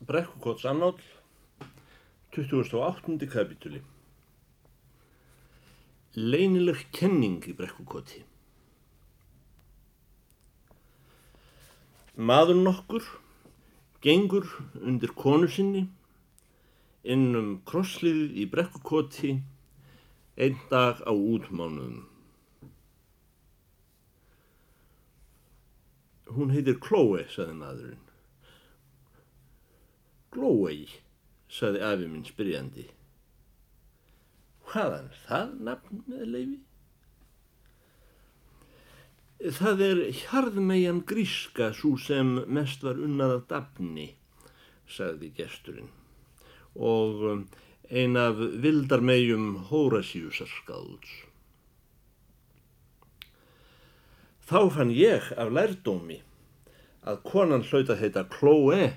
Brekkukot Sannál 28. kapitúli Leinileg kenning í Brekkukoti Maður nokkur gengur undir konu sinni innum krossliðið í Brekkukoti einn dag á útmánuðum. Hún heitir Chloe, saði maðurinn. Glóei, saði afi minn spyrjandi. Hvaðan það nafn með leifi? Það er hjarðmegjan gríska svo sem mest var unnað af dafni, sagði gesturinn, og ein af vildarmegjum Hórasíusarskaðuls. Þá fann ég af lærdómi að konan hlaut að heita Chloe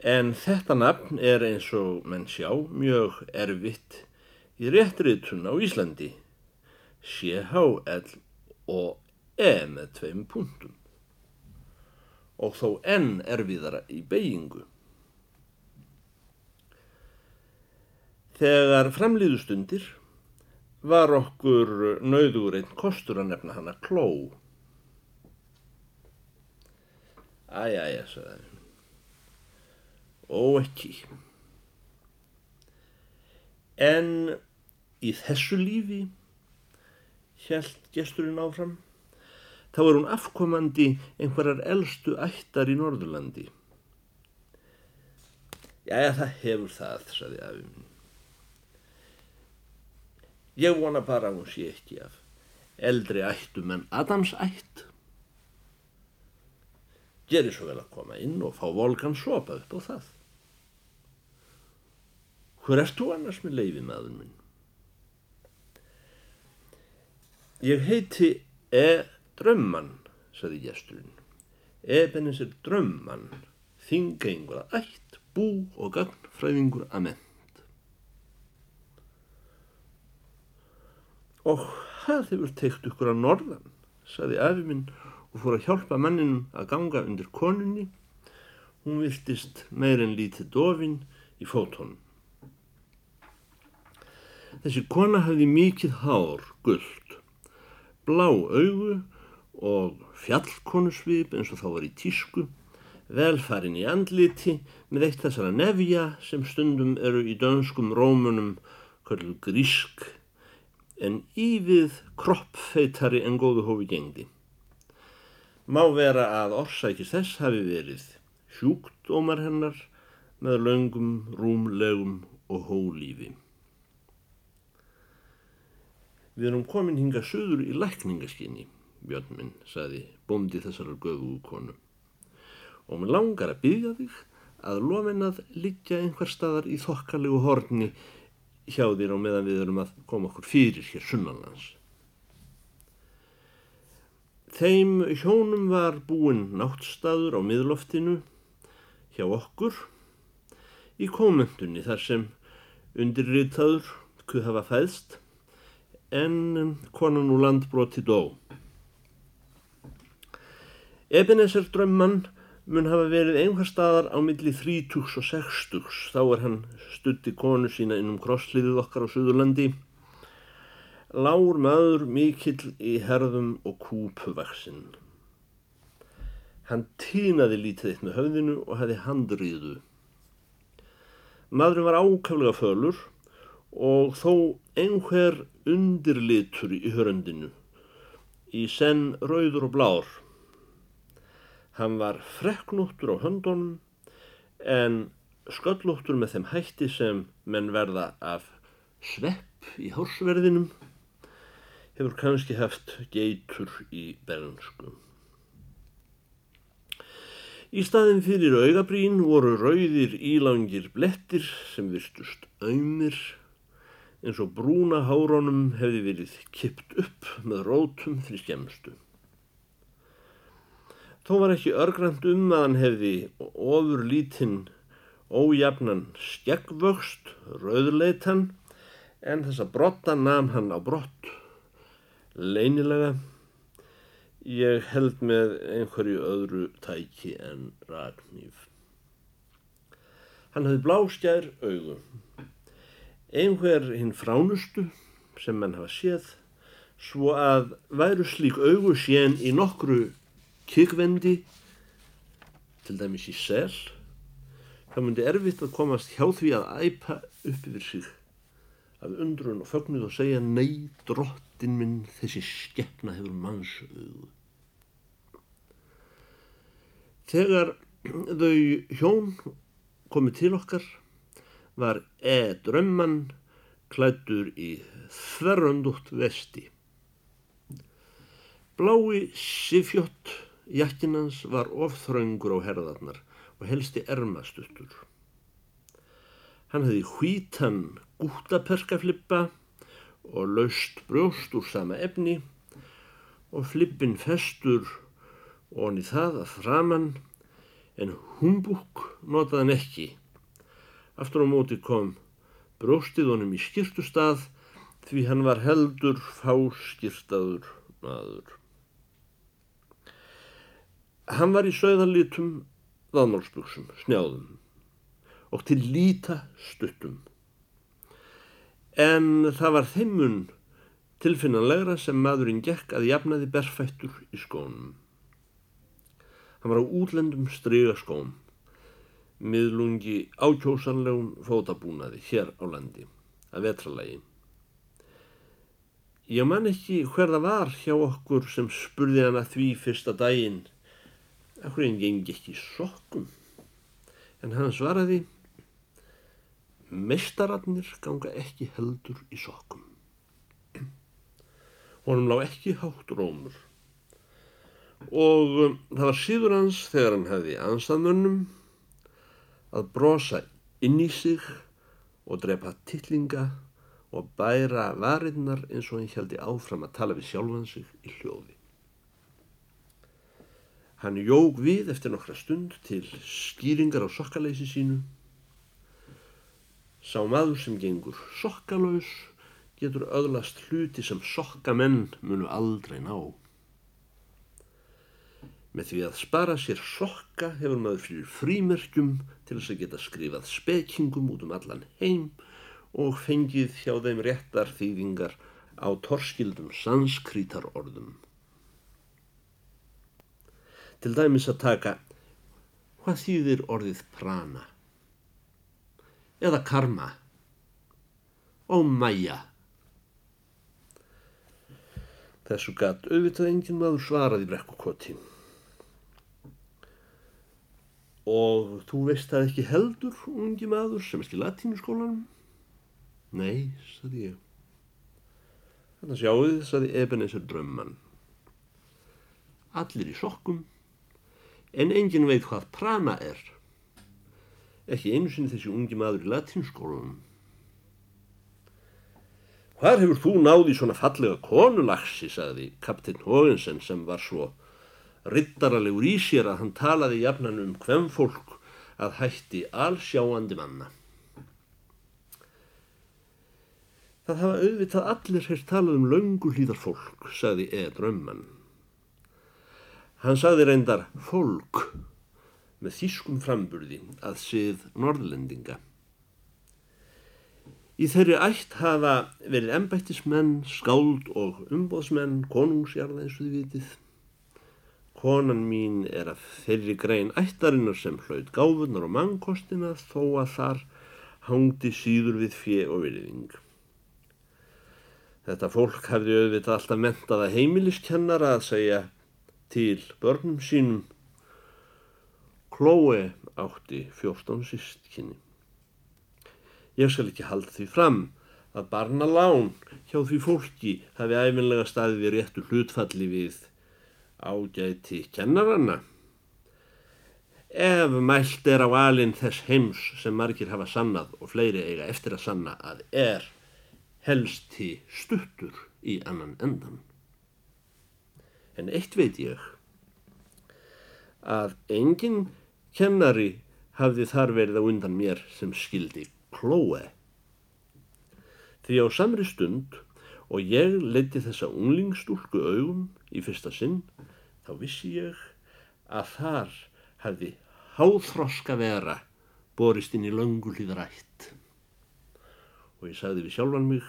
En þetta nafn er eins og menn sjá mjög erfitt í réttritun á Íslandi. C-H-L og E með tveim punktum. Og þó N erfiðara í beigingu. Þegar framlýðustundir var okkur nauður einn kostur að nefna hana Kló. Æjæja, sagði hann. Ó ekki. En í þessu lífi, hjælt gesturinn áfram, þá er hún afkomandi einhverjar eldstu ættar í Norðurlandi. Jæja, það hefur það, saði afi minn. Ég vona bara að hún sé ekki af eldri ættum en Adams ætt. Gerir svo vel að koma inn og fá volkan sopa upp á það. Hver erst þú annars með leiði maður minn? Ég heiti E. Drömmann, saði gesturinn. Ebenis er drömmann, þingengur að ætt, bú og gagnfræðingur að ment. Og það hefur teikt ykkur að norðan, saði afi minn og fór að hjálpa manninum að ganga undir konunni. Hún viltist meir en lítið dofin í fótónum. Þessi kona hafði mikið hár, gullt, blá augu og fjallkonusvip eins og þá var í tísku, velfarin í andliti með eitt þessara nefja sem stundum eru í dönskum rómunum kölluð grísk en ívið kroppfeitari en góðu hófi gengdi. Má vera að orsækis þess hafi verið sjúkdómar hennar með löngum, rúmlegum og hólífi. Við erum komin hinga söður í lækningaskinni, Björn minn, saði bóndi þessarar göfu konu. Og mér langar að byggja þig að lofin að liggja einhver staðar í þokkalegu horni hjá þér á meðan við erum að koma okkur fyrir hér sunnanlands. Þeim hjónum var búinn náttstaður á miðloftinu hjá okkur í komendunni þar sem undirritaður kuð hafa fæðst en konan úr landbroti dó. Ebenezer drömmann mun hafa verið einhver staðar á milli 30 og 60, þá er hann stutti konu sína innum krossliðið okkar á Suðurlandi. Lár maður mikill í herðum og kúpuvaksinn. Hann týnaði lítið eitt með höfðinu og hefði handriðu. Maðurinn var ákaflega fölur og þó einhver undirlitur í hörundinu, í senn rauður og blár. Hann var freknúttur á höndunum en sköllúttur með þeim hætti sem menn verða af svepp í hórsverðinum, hefur kannski haft geitur í bernsku. Í staðin fyrir augabrín voru rauðir ílangir blettir sem virtust aumir eins og brúna hárónum hefði verið kipt upp með rótum fyrir skemmstu. Þó var ekki örgrant um að hann hefði ofur lítinn ójafnan skeggvöxt, rauðleitan, en þessa brotta nam hann á brott, leinilega, Ég held með einhverju öðru tæki en ragnýf. Hann hafði bláskjær augu. Einhver hinn fránustu sem mann hafa séð svo að væru slík augu sén í nokkru kikvendi til dæmis í sel það myndi erfitt að komast hjá því að æpa upp yfir sig af undrun og fögnuð og segja nei, drottin minn, þessi skeppna hefur mannsauðu. Þegar þau hjón komið til okkar var E-drömman klættur í þverröndugt vesti. Blái sifjott jakkinans var ofþraungur á herðarnar og helsti ermastuttur. Hann hefði hvítan gútaperskaflippa og laust brjóst úr sama efni og flippin festur og hann í það að framann en humbúk notaði hann ekki. Aftur á móti kom brjóstið honum í skýrtustað því hann var heldur fáskýrtaður maður. Hann var í söðalitum vaðmálsbuksum, snjáðum og til líta stuttum en það var þeimun tilfinnanlegra sem maðurinn gekk að jafnaði berfættur í skónum. Hann var á útlendum stryga skóm, miðlungi ákjósanlegum fótabúnaði hér á landi, að vetralagi. Ég man ekki hver það var hjá okkur sem spurði hann að því fyrsta daginn, ekkur einn gengi ekki sokkum, en hann svaraði Meistararnir ganga ekki heldur í sokkum. Honum lág ekki hátt rómur og um, það var síður hans þegar hann hefði anstæðmönnum að brosa inn í sig og drepa tillinga og bæra varinnar eins og hann heldi áfram að tala við sjálfan sig í hljóði. Hann jóg við eftir nokkra stund til skýringar á sokkaleysi sínu Sá maður sem gengur sokkalaus getur öðlast hluti sem sokkamenn munu aldrei ná. Með því að spara sér sokka hefur maður fyrir frímerkjum til þess að geta skrifað spekingum út um allan heim og fengið hjá þeim réttar þýðingar á torskildum sanskrítarorðum. Til dæmis að taka hvað þýðir orðið prana? eða karma og mæja. Þessu gatt auðvitað enginn maður svaraði brekkukoti. Og þú veist það ekki heldur, ungi maður, sem er í latínuskólanum? Nei, saði ég. Þannig að sjáu þið, saði Ebenezer drömman. Allir í sokkum, en enginn veit hvað prana er ekki einu sinni þessi ungi maður í latinskólanum. Hvar hefur þú náði svona fallega konulagsi, sagði kaptinn Hógensen sem var svo riddaralegur í sér að hann talaði jafnan um hvem fólk að hætti allsjáandi manna. Það hafa auðvitað allir hér talað um laungu hlýðar fólk, sagði Ed Römman. Hann sagði reyndar fólk með þýskum framburði að sið norðlendinga. Í þeirri ætt hafa verið embættismenn, skáld og umbóðsmenn, konungsjarða eins og þið vitið. Konan mín er að þeirri grein ættarinnar sem hlaut gáfunar og mannkostina þó að þar hangdi síður við fjö og virðing. Þetta fólk hefði auðvitað alltaf mentaða heimiliskennara að segja til börnum sínum Chloe átti fjórtán sístkinni. Ég skal ekki halda því fram að barna lán hjá því fólki hafi æfinlega staðið í réttu hlutfalli við ágæti kennaranna. Ef mælt er á alinn þess heims sem margir hafa sannað og fleiri eiga eftir að sanna að er helsti stuttur í annan endan. En eitt veit ég að enginn Kennari hafði þar verið á undan mér sem skildi klóe. Því á samri stund og ég leiti þessa unglingstúlku augum í fyrsta sinn, þá vissi ég að þar hefði háþroska vera borist inn í löngullíðarætt. Og ég sagði við sjálfan mig,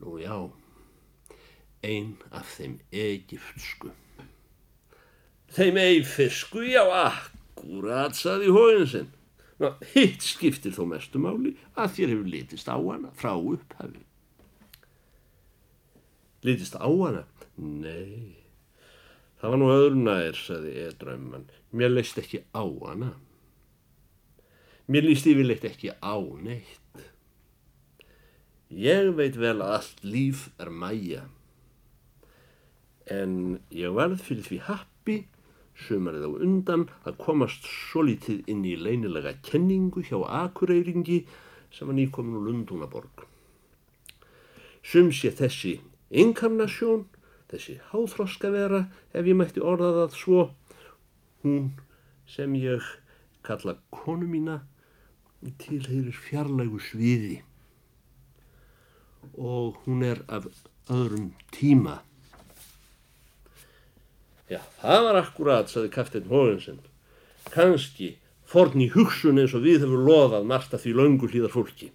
nú já, ein af þeim Egiptsku. Þeim eifisku, já, akkurat, saði hóinsinn. Hitt skiptir þó mestumáli að þér hefur litist á hana frá upphafi. Litist á hana? Nei, það var nú öðru nær, saði Edraumann. Mér leist ekki á hana. Mér líst yfirleitt ekki á neitt. Ég veit vel að allt líf er mæja. En ég verð fyrir því happi sumarið á undan að komast svo litið inn í leynilega kenningu hjá akureyringi sem var nýkomin úr Lundúnaborg. Sum sé þessi inkarnasjón, þessi háþroska vera, ef ég mætti orða það svo, hún sem ég kalla konu mína tilheyrir fjarlægu sviði og hún er af öðrum tíma Já, það var akkurat, saði kaftin Hógensen. Kanski forn í hugsun eins og við hefur loðað margt af því löngu hlýðar fólki.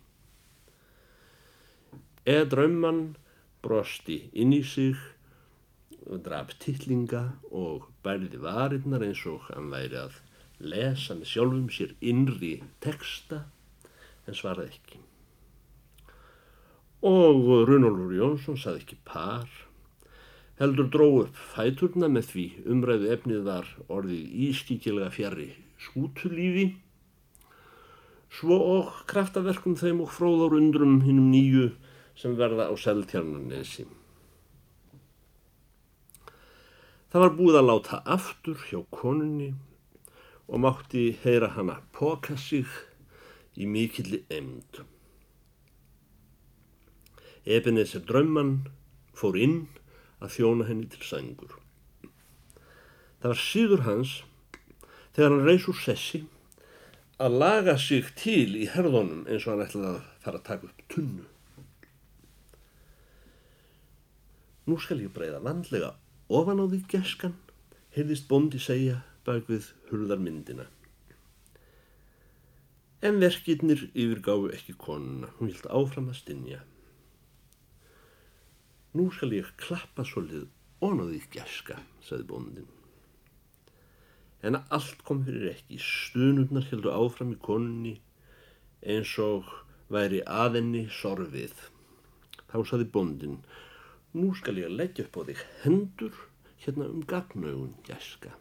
Eða drömman brosti inn í sig, draf tillinga og bærði varinnar eins og hann væri að lesa með sjálfum sér innri texta en svaraði ekki. Og Runolfur Jónsson saði ekki par heldur dró upp fæturna með því umræðu efnið var orðið ískíkilega fjari skútulífi svo og kraftaverkum þeim og fróðár undrum hinnum nýju sem verða á seltjarnanesi. Það var búið að láta aftur hjá konunni og mátti heyra hana poka sig í mikilli emnd. Ebenezer drömman fór inn að þjóna henni til sængur. Það var síður hans þegar hann reys úr sessi að laga sig til í herðunum eins og hann ætlaði að fara að taka upp tunnu. Nú skal ég breyða vandlega ofan á því geskan, heyrðist bondi segja bak við hurðarmyndina. En verkirnir yfirgáðu ekki konuna, hún hild áfram að stinja. Nú skal ég klappa svolítið onaðið gæska, saði bóndin. En allt kom fyrir ekki, stunurnar heldur áfram í konunni eins og væri aðenni sorfið. Þá saði bóndin, nú skal ég leggja upp á þig hendur hérna um gagnaugun gæska.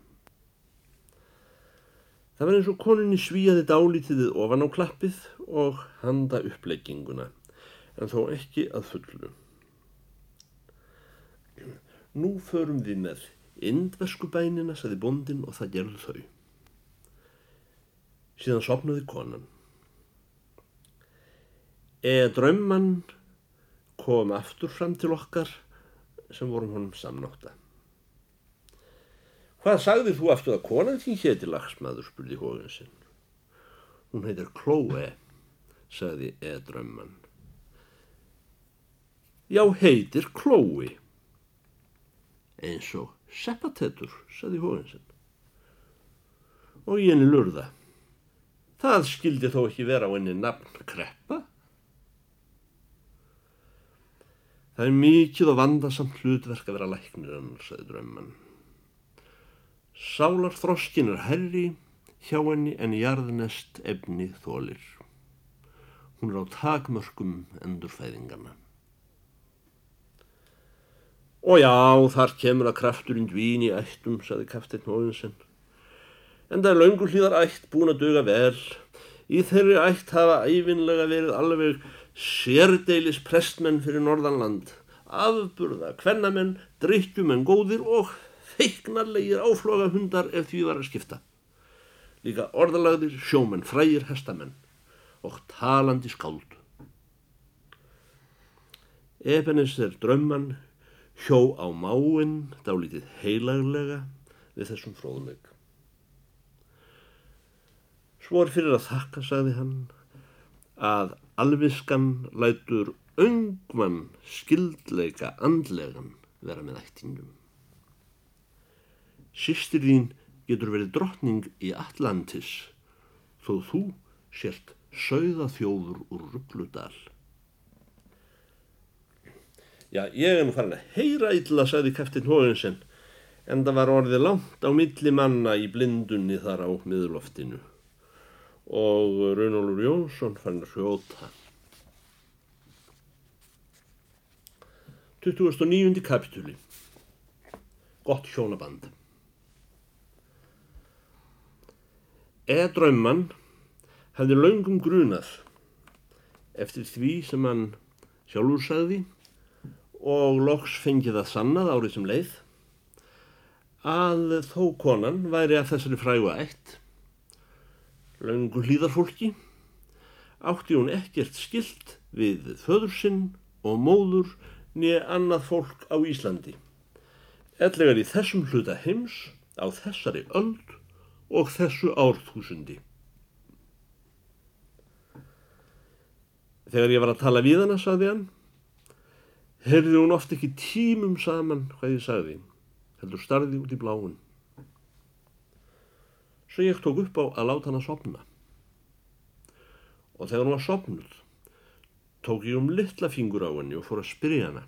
Það var eins og konunni svíjaði dálítiðið ofan á klappið og handa upplegginguna, en þó ekki að fullu. Nú förum við með indverskubænina, saði bondin og það gerðu þau. Síðan sopnaði konan. Eða drömman kom aftur fram til okkar sem vorum honum samnáta. Hvað sagði þú aftur að konan þín héti lagsmaður, spurði hóðinsinn. Hún heitir Chloe, sagði eða drömman. Já, heitir Chloe eins og seppatettur, saði Hóinsson. Og í henni lurða. Það skildi þó ekki vera á henni nafn kreppa. Það er mikið og vandasamt hlutverk að vera læknir annar, saði drömman. Sálar þroskin er herri hjá henni en jarðnest efni þólir. Hún er á takmörkum endurfæðingana. Og já, þar kemur að krafturinn dvín í ættum, saði kafteinn Hóðinsen. En það er laungur hlýðar ætt búin að döga vel. Í þeirri ætt hafa æfinlega verið alveg sérdeilis prestmenn fyrir Norðanland. Afburða, kvennamenn, drikkjumenn góðir og feiknarlegir áfloga hundar ef því var að skipta. Líka orðalagðir, sjómenn, frægir, hestamenn og talandi skáld. Ebenes er drömman hjó á máinn dálítið heilaglega við þessum fróðleik. Svo er fyrir að þakka, sagði hann, að alviskan lætur öngvan skildleika andlegan vera með ættingum. Sistir þín getur verið drottning í Atlantis þó þú sért sögða þjóður úr ruggludal. Já, ég er nú farin að heyra illa, sagði kæftin Hóinsen, en það var orðið langt á milli manna í blindunni þar á miðurloftinu og Runolur Jónsson fann að hljóta. 29. kapitúli Gott hjónaband Eðdraummann hefði laungum grunað eftir því sem hann sjálfur sagði og loks fengið að sannað árið sem leið að þó konan væri að þessari frægu ætt laungu hlýðarfólki átti hún ekkert skilt við föður sinn og móður niður annað fólk á Íslandi ellegar í þessum hluta heims á þessari öld og þessu árþúsundi. Þegar ég var að tala við hana, saði hann, heyrði hún oft ekki tímum saman hvað ég sagði, heldur starði út í bláun. Svo ég tók upp á að láta hana sopna. Og þegar hún var sopnud, tók ég um litla fingur á henni og fór að spyrja hana.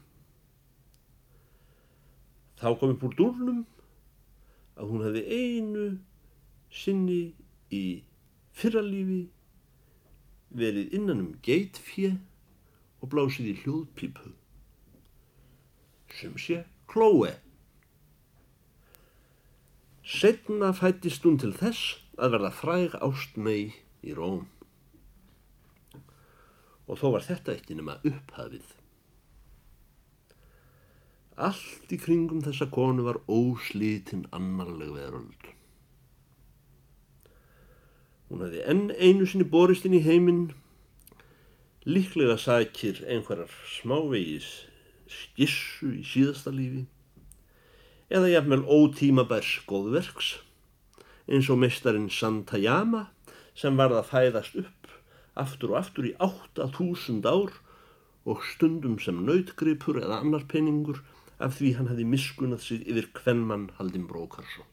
Þá kom upp úr dúrnum að hún hefði einu sinni í fyrralífi verið innan um geitfje og blásið í hljóðpípu sem sé klóe. Setna fættist hún til þess að verða fræg ástmei í Róm. Og þó var þetta ekki nema upphafið. Allt í kringum þessa konu var óslítinn annarleg veröld. Hún hafði enn einu sinni borist inn í heiminn, líklega sækir einhverjar smávegis skissu í síðasta lífi, eða jafnvel ótímabærs góðverks, eins og mestarinn Santayama sem varð að fæðast upp aftur og aftur í 8000 ár og stundum sem nautgripur eða annar penningur af því hann hefði miskunnað sig yfir hvernmann Haldin Brókarsson.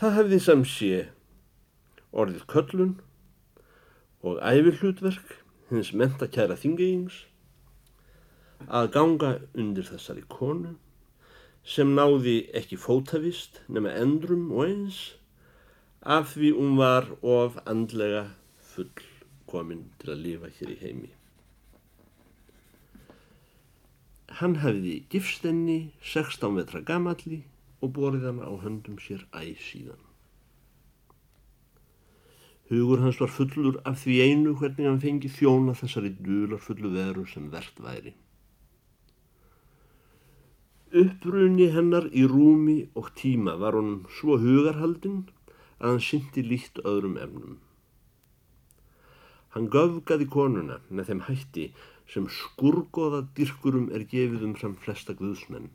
Það hefði sem sé orðið köllun og æfirhlutverk hins mentakæra þingeyings að ganga undir þessari konu sem náði ekki fótavist nema endrum og eins af því hún var of andlega full komin til að lifa hér í heimi. Hann hefði gifstenni 16 metra gamalli og borið hann á höndum sér æg síðan. Hugur hans var fullur af því einu hvernig hann fengi þjóna þessari dular fullu veru sem verðt væri. Upprunni hennar í rúmi og tíma var honum svo hugarhaldinn að hann syndi líkt öðrum efnum. Hann göfgaði konuna með þeim hætti sem skurgoða dyrkurum er gefið um fram flesta guðsmenn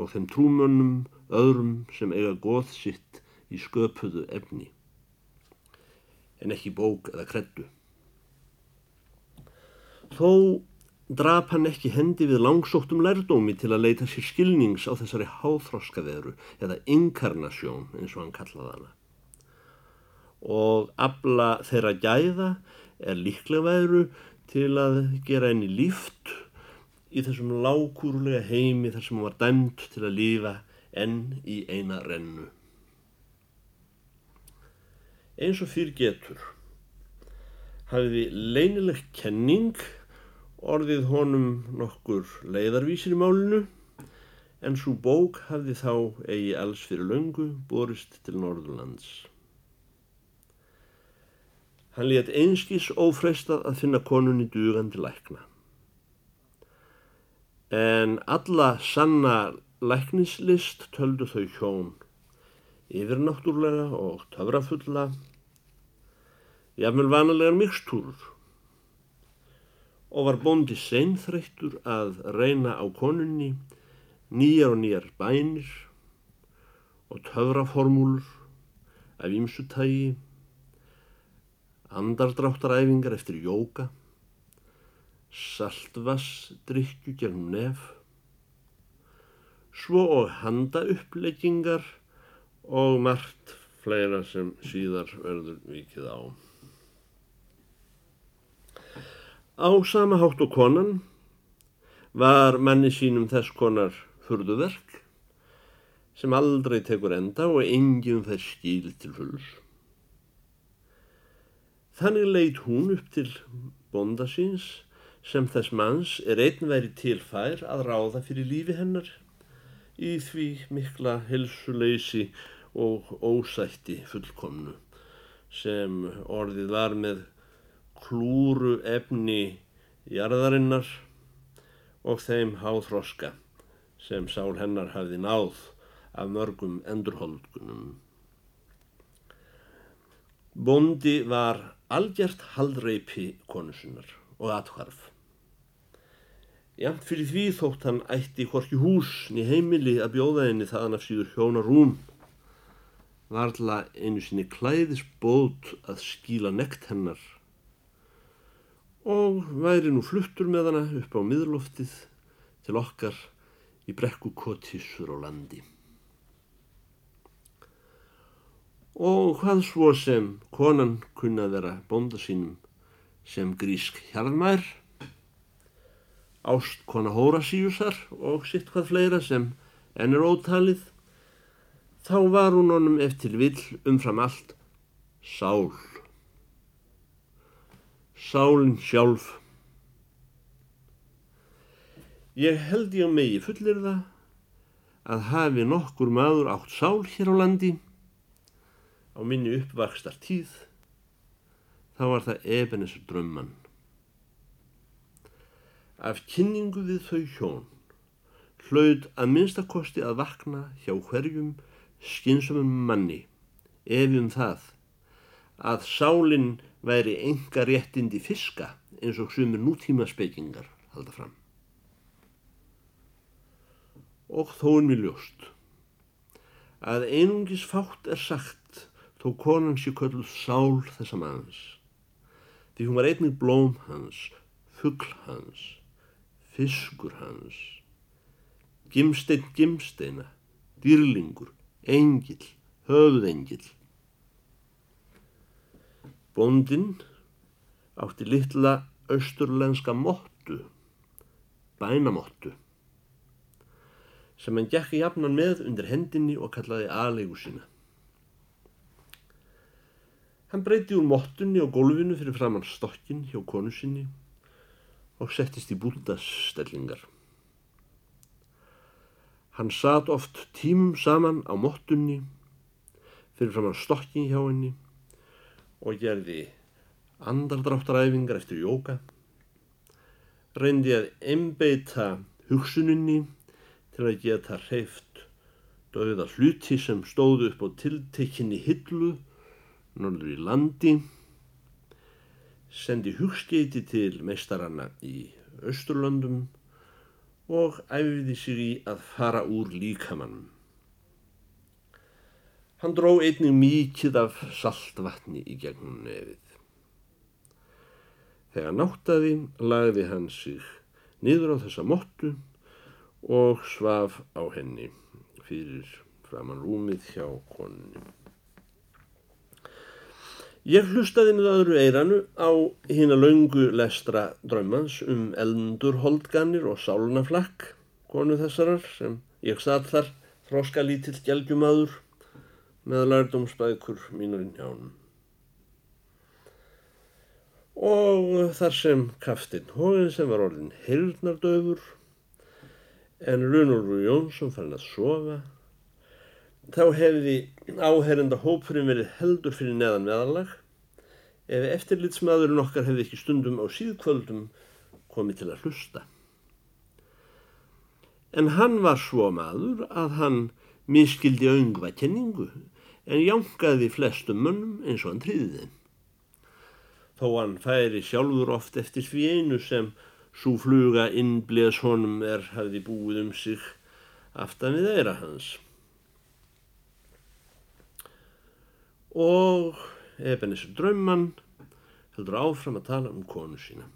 og þeim trúmönnum öðrum sem eiga góð sitt í sköpuðu efni en ekki bók eða kreddu. Þó drap hann ekki hendi við langsóttum lærdómi til að leita sér skilnings á þessari háþróskaveru eða inkarnasjón eins og hann kallaði hana. Og abla þeirra gæða er líklega veru til að gera henni líft í þessum lágkúrulega heimi þar sem hún var dæmt til að lífa enn í eina rennu. Eins og fyrir getur hafiði leinileg kenning orðið honum nokkur leiðarvísir í málinu en svo bók hafði þá eigi alls fyrir löngu borist til Norðurlands. Hann létt einskís ófreistað að finna konunni dugandi lækna en alla sanna læknislist töldu þau hjón yfirnáttúrlega og töfrafulla jafnvel vanalega mikstúrur og var bóndi seinþreyttur að reyna á konunni nýjar og nýjar bænir og töfraformúlur af ýmsutægi andardráttaræfingar eftir jóka, saltvassdrykju gegn nef, svo og handauppleggingar og margt fleira sem síðar verður vikið á. Á sama hátt og konan var manni sínum þess konar furðuverk sem aldrei tekur enda og enginn þær skil til fulls. Þannig leit hún upp til bonda síns sem þess manns er einn veri tilfær að ráða fyrir lífi hennar í því mikla helsuleysi og ósætti fullkomnu sem orðið var með klúru efni jarðarinnar og þeim háþroska sem sál hennar hafði náð af mörgum endurholdgunum. Bondi var algjört haldreipi konusinnar og atkvarf. Jamt fyrir því þótt hann ætti hvorki hús ni heimili að bjóða henni þaðan af síður hjóna rúm. Varðla einu sinni klæðis bót að skíla nekt hennar og væri nú fluttur með hana upp á miðloftið til okkar í brekku kotissur á landi. og hvað svo sem konan kunna vera bónda sínum sem grísk hjarðmær, ást kona Hórasíusar og sitt hvað fleira sem enn er ótalið, þá var hún honum eftir vill umfram allt sál. Sálinn sjálf. Ég held ég megi fullir það að hafi nokkur maður átt sál hér á landi á minni uppvakstar tíð þá var það Ebenezer drömman. Af kynningu við þau hjón hlaud að minnstakosti að vakna hjá hverjum skinsumum manni efum það að sálinn væri enga réttindi fiska eins og sumir nútíma spekingar halda fram. Og þóin við ljóst að einungis fátt er sagt þó konan sé kölluð sál þessa manns. Því hún var einnig blóm hans, fuggl hans, fiskur hans, gimsteinn gimsteina, dýrlingur, engil, höfðengil. Bondinn átti litla austurlenska mottu, bænamottu, sem hann gekk í jafnan með undir hendinni og kallaði aðlegu sína. Hann breyti úr mottunni á gólfinu fyrir framann stokkin hjá konu sinni og settist í búldastellingar. Hann satt oft tímum saman á mottunni fyrir framann stokkin hjá henni og gerði andardráttaræfingar eftir jóka, reyndi að einbeita hugsuninni til að geta hreift döða hluti sem stóðu upp á tiltekinni hillu norður í landi, sendi hugskeiti til meistaranna í Östurlöndum og æfiði sig í að fara úr líkamannum. Hann dró einnig mikið af saltvatni í gegnum nefið. Þegar náttaði lagði hann sig niður á þessa mottu og svaf á henni fyrir framann rúmið hjá konunni. Ég hlustaði með öðru eiranu á hína laungu lestra drömmans um eldurholdganir og sálunaflakk, konu þessarar sem ég satt þar þróska lítill gelgjumadur með lærdómsbækur mínurinn hjánum. Og þar sem Kaftinn Hóin sem var orðin heyrnardöfur en Runolfur Jónsson fann að sofa þá hefði áherenda hópurinn verið heldur fyrir neðan meðalag ef eftirlitsmaðurinn okkar hefði ekki stundum á síðkvöldum komið til að hlusta. En hann var svo maður að hann miskildi öngva kenningu en jánkaði flestum mönnum eins og hann tríði þeim. Þó hann færi sjálfur oft eftir því einu sem svo fluga innbleðs honum er hafði búið um sig aftan við eira hans. og Ebenezer Drömmann heldur áfram að tala um konu sína.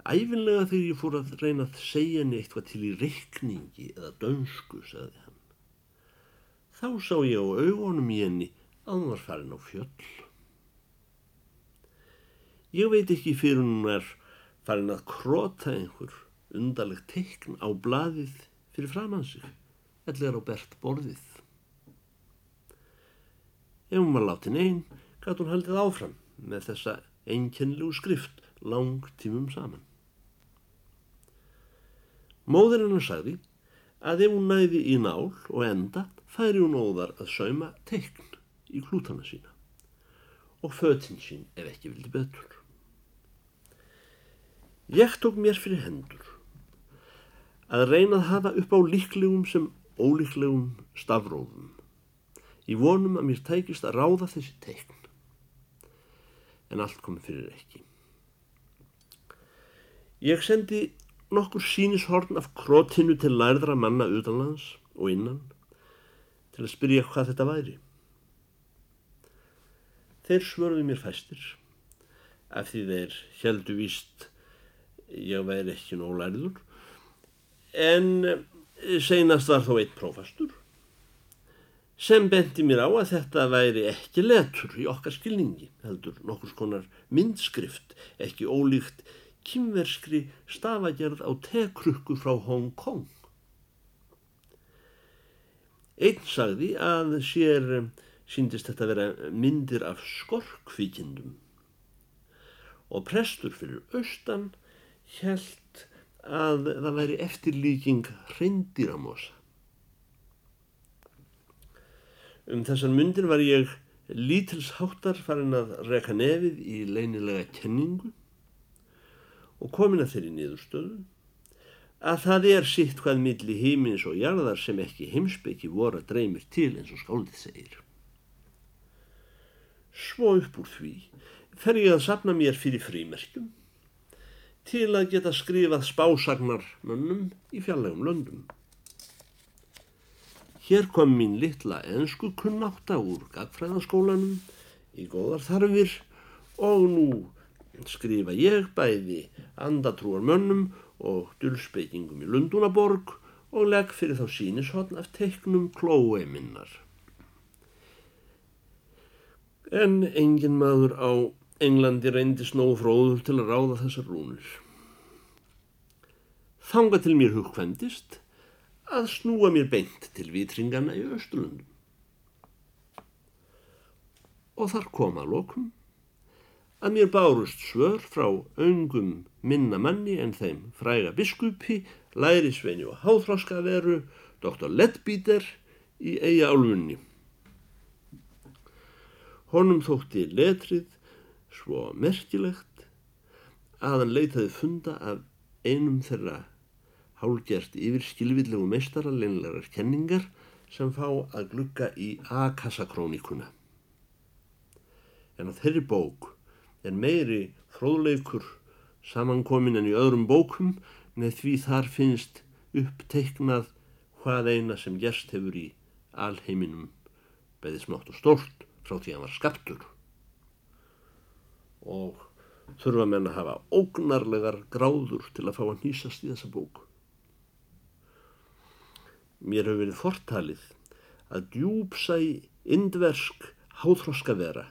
Æfinlega þegar ég fór að reyna að segja henni eitthvað til í reikningi eða dönsku, sagði hann. Þá sá ég á augunum í henni að hún var farin á fjöll. Ég veit ekki fyrir hún er farin að krota einhver undarlegt teikn á blaðið fyrir framann sig, ellir á bert borðið. Ef hún var látin einn, gæti hún haldið áfram með þessa einkennlegu skrift lang tímum saman. Móður hennar sagði að ef hún næði í nál og enda færi hún óðar að sauma teikn í klútana sína og fötinn sín ef ekki vildi betur. Ég tók mér fyrir hendur að reyna að hafa upp á líklegum sem ólíklegum stafróðum í vonum að mér tækist að ráða þessi teikn en allt kom fyrir ekki. Ég sendi nokkur sínishorn af krotinu til lærðra manna utanlands og innan til að spyrja hvað þetta væri. Þeir svörðu mér fæstir af því þeir heldu víst ég væri ekki nólæriður en seinast var þó eitt prófastur sem benti mér á að þetta væri ekki letur í okkar skilningi, heldur nokkus konar myndskrift, ekki ólíkt kymverskri stafagerð á tekrukku frá Hong Kong. Einn sagði að sér síndist þetta vera myndir af skorkvíkindum og prestur fyrir austan held að það væri eftirlíking hreindiramósa. Um þessar myndir var ég lítilsháttar farin að reka nefið í leinilega kenningu og komin að þeirri niðurstöðu að það er sitt hvað milli hímins og jarðar sem ekki heimsbyggi voru að dreymir til eins og skáldið segir. Svo upp úr því fer ég að sapna mér fyrir frímerkjum til að geta skrifað spásagnar mönnum í fjallegum löndum. Hér kom mín litla ensku kunnáta úr gagfræðaskólanum í góðar þarfir og nú skrifa ég bæði andatrúar mönnum og dulspeikingum í Lundunaborg og legg fyrir þá sínishotn af teiknum klói minnar. En engin maður á Englandi reyndi snóð fróður til að ráða þessar rúnir. Þanga til mér hugkvæmdist að snúa mér beint til vitringana í Östurlundum. Og þar kom að lokum að mér bárust svör frá öngum minna manni en þeim fræga biskupi, lærisveini og háþráskaveru, doktor Lettbíter í eiga álfunni. Honum þótti letrið svo merkilegt að hann leitaði funda af einum þeirra hálgert yfir skilvillegu meistaraleinlegar kenningar sem fá að glugga í A-kassakrónikuna. En á þeirri bók er meiri fróðleikur samankomin en í öðrum bókum með því þar finnst uppteiknað hvað eina sem gerst hefur í alheiminum beði smátt og stórt frá því að hann var skaptur. Og þurfa menn að hafa ógnarlegar gráður til að fá að nýsast í þessa bóku. Mér hefur verið fortalið að djúpsæ indversk háþroska vera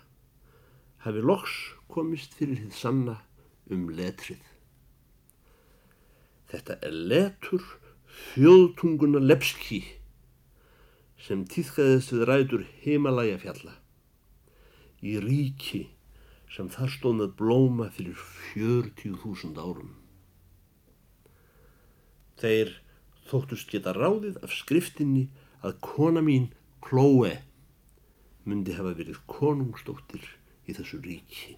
hafi loks komist fyrir þið sanna um letrið. Þetta er letur þjóðtunguna lepski sem týðkaðist við rætur heimalæja fjalla í ríki sem þar stóð með blóma fyrir 40.000 árum. Þeir þóttust geta ráðið af skriftinni að kona mín Chloe myndi hafa verið konungstóttir í þessu ríki.